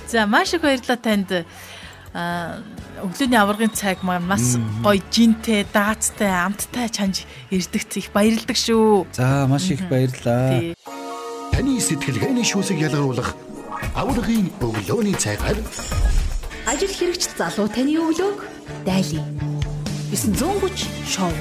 [SPEAKER 2] За маш их баярлалаа танд а өглөөний аваргын цаг маань маш гоё жинтэй, даацтай, амттай чанж ирдэгц их баярлдаг шүү.
[SPEAKER 3] За маш их баярлалаа.
[SPEAKER 5] Таны сэтгэлгээний шүүсийг ялгаруулах аврагын өглөөний цайгаар
[SPEAKER 6] ажил хэрэгч залуу таны өглөөг дайлаа. 930 шоу